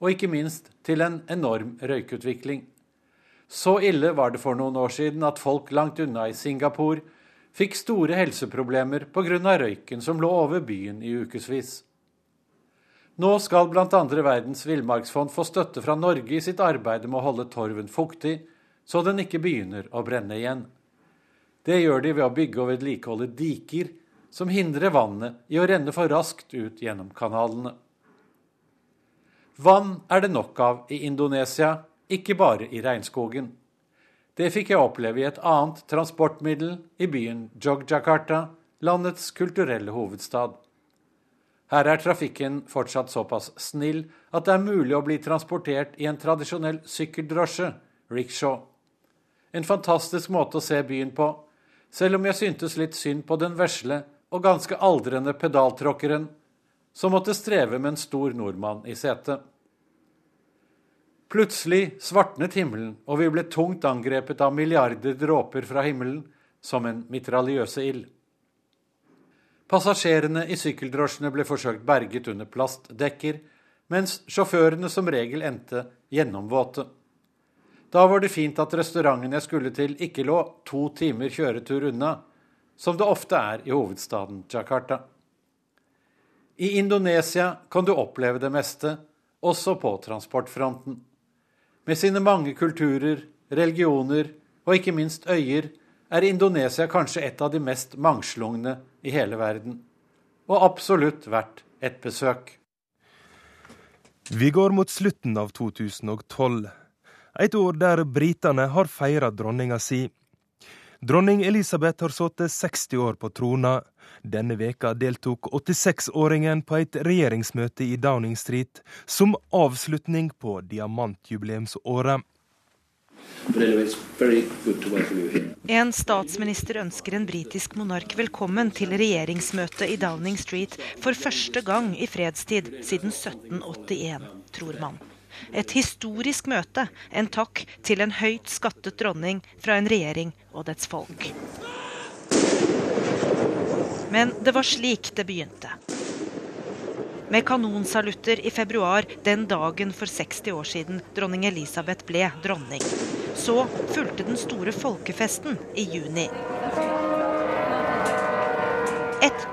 og ikke minst til en enorm røykutvikling. Så ille var det for noen år siden at folk langt unna i Singapore fikk store helseproblemer pga. røyken som lå over byen i ukevis. Nå skal bl.a. Verdens villmarksfond få støtte fra Norge i sitt arbeid med å holde torven fuktig, så den ikke begynner å brenne igjen. Det gjør de ved å bygge og vedlikeholde diker som hindrer vannet i å renne for raskt ut gjennom kanalene. Vann er det nok av i Indonesia, ikke bare i regnskogen. Det fikk jeg oppleve i et annet transportmiddel i byen Jogjakarta, landets kulturelle hovedstad. Her er trafikken fortsatt såpass snill at det er mulig å bli transportert i en tradisjonell sykkeldrosje, rickshaw. En fantastisk måte å se byen på, selv om jeg syntes litt synd på den vesle og ganske aldrende pedaltråkkeren som måtte streve med en stor nordmann i setet. Plutselig svartnet himmelen, og vi ble tungt angrepet av milliarder dråper fra himmelen, som en mitraljøse ild. Passasjerene i sykkeldrosjene ble forsøkt berget under plastdekker, mens sjåførene som regel endte gjennomvåte. Da var det fint at restauranten jeg skulle til, ikke lå to timer kjøretur unna, som det ofte er i hovedstaden Jakarta. I Indonesia kan du oppleve det meste, også på transportfronten. Med sine mange kulturer, religioner og ikke minst øyer er Indonesia kanskje et av de mest mangslungne i hele verden. Og absolutt verdt et besøk. Vi går mot slutten av 2012. Et år der britene har feira dronninga si. Dronning Elisabeth har sittet 60 år på trona. Denne veka deltok 86-åringen på et regjeringsmøte i Downing Street som avslutning på diamantjubileumsåret. En statsminister ønsker en britisk monark velkommen til regjeringsmøtet i Downing Street for første gang i fredstid siden 1781, tror man. Et historisk møte, en takk til en høyt skattet dronning fra en regjering og dets folk. Men det var slik det begynte med kanonsalutter i februar den dagen for 60 år siden dronning Elisabeth ble dronning. Så fulgte den store folkefesten i juni.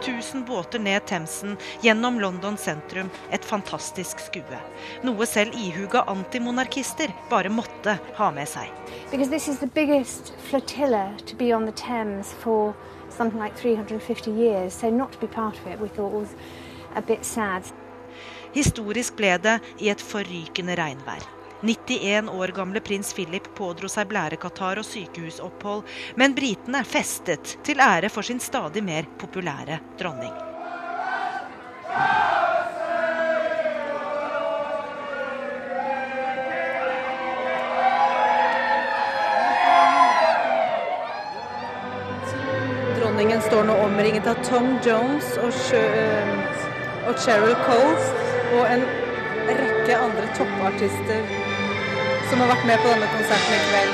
1000 båter ned Themsen, gjennom London sentrum. Et fantastisk skue. Noe selv ihuga antimonarkister bare måtte ha med seg. Because this is the biggest flotilla to be on the Thames for something like 350 years, so not to be part of it we thought was Historisk ble det i et forrykende regnvær. 91 år gamle prins Philip pådro seg blærekatarr og sykehusopphold, men britene festet til ære for sin stadig mer populære dronning. Dronningen står nå omringet av Tom Jones og sjø og Cheryl Coles og en rekke andre toppartister som har vært med på denne konserten i kveld.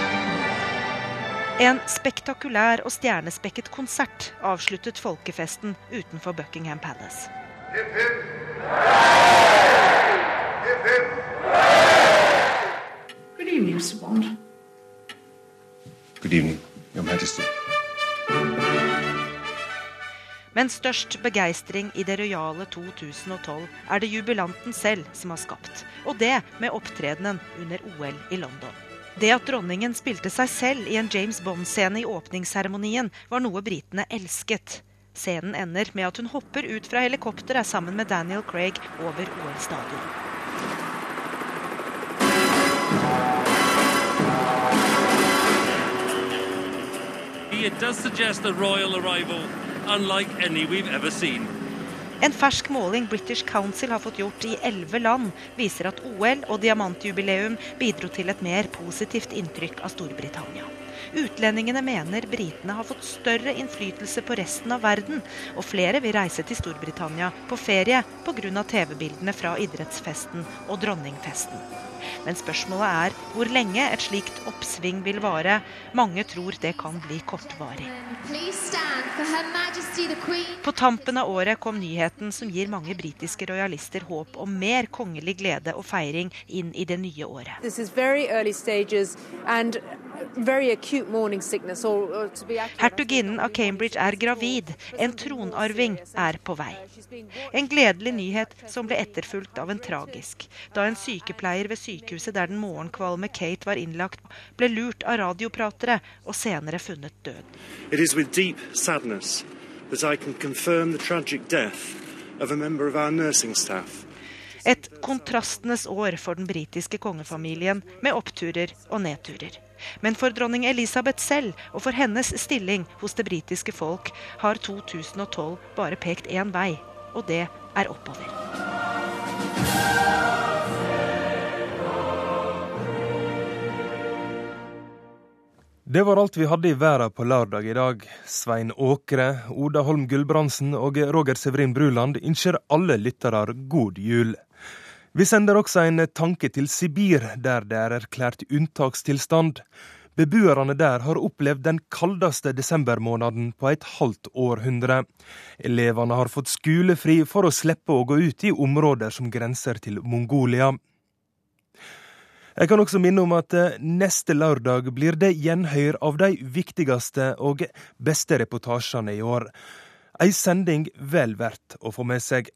En spektakulær og stjernespekket konsert avsluttet folkefesten utenfor Buckingham Palace. Good evening, Sir Bond. Good evening, Your Majesty. Men størst begeistring i det rojale 2012 er det jubilanten selv som har skapt. Og det med opptredenen under OL i London. Det at dronningen spilte seg selv i en James Bond-scene i åpningsseremonien, var noe britene elsket. Scenen ender med at hun hopper ut fra helikopteret sammen med Daniel Craig over OL-stadion. It does suggest a royal arrival En fersk måling British Council har fått gjort i elleve land, viser at OL og diamantjubileum bidro til et mer positivt inntrykk av Storbritannia. Utlendingene mener britene har fått større innflytelse på resten av verden, og flere vil reise til Storbritannia på ferie pga. TV-bildene fra idrettsfesten og dronningfesten. Men spørsmålet er hvor lenge et slikt oppsving vil vare. Mange tror det kan bli kortvarig. På tampen av året kom nyheten som gir mange britiske rojalister håp om mer kongelig glede og feiring inn i det nye året. Hertuginnen av Cambridge er gravid. En tronarving er på vei. En gledelig nyhet som ble etterfulgt av en tragisk. Da en sykepleier ved sykehuset der den morgenkvalme Kate var innlagt, ble lurt av radiopratere og senere funnet død. It is with deep sadness that I can confirm the tragic death of a member of our nursing staff. Et kontrastenes år for den britiske kongefamilien, med oppturer og nedturer. Men for dronning Elisabeth selv og for hennes stilling hos det britiske folk har 2012 bare pekt én vei, og det er oppover. Det var alt vi hadde i verden på lørdag i dag. Svein Åkre, Oda Holm Gulbrandsen og Roger Severin Bruland ønsker alle lyttere god jul. Vi sender også en tanke til Sibir, der det er erklært unntakstilstand. Beboerne der har opplevd den kaldeste desembermåneden på et halvt århundre. Elevene har fått skolefri for å slippe å gå ut i områder som grenser til Mongolia. Jeg kan også minne om at eh, neste lørdag blir det gjenhør av de viktigste og beste reportasjene i år. Ei sending vel verdt å få med seg.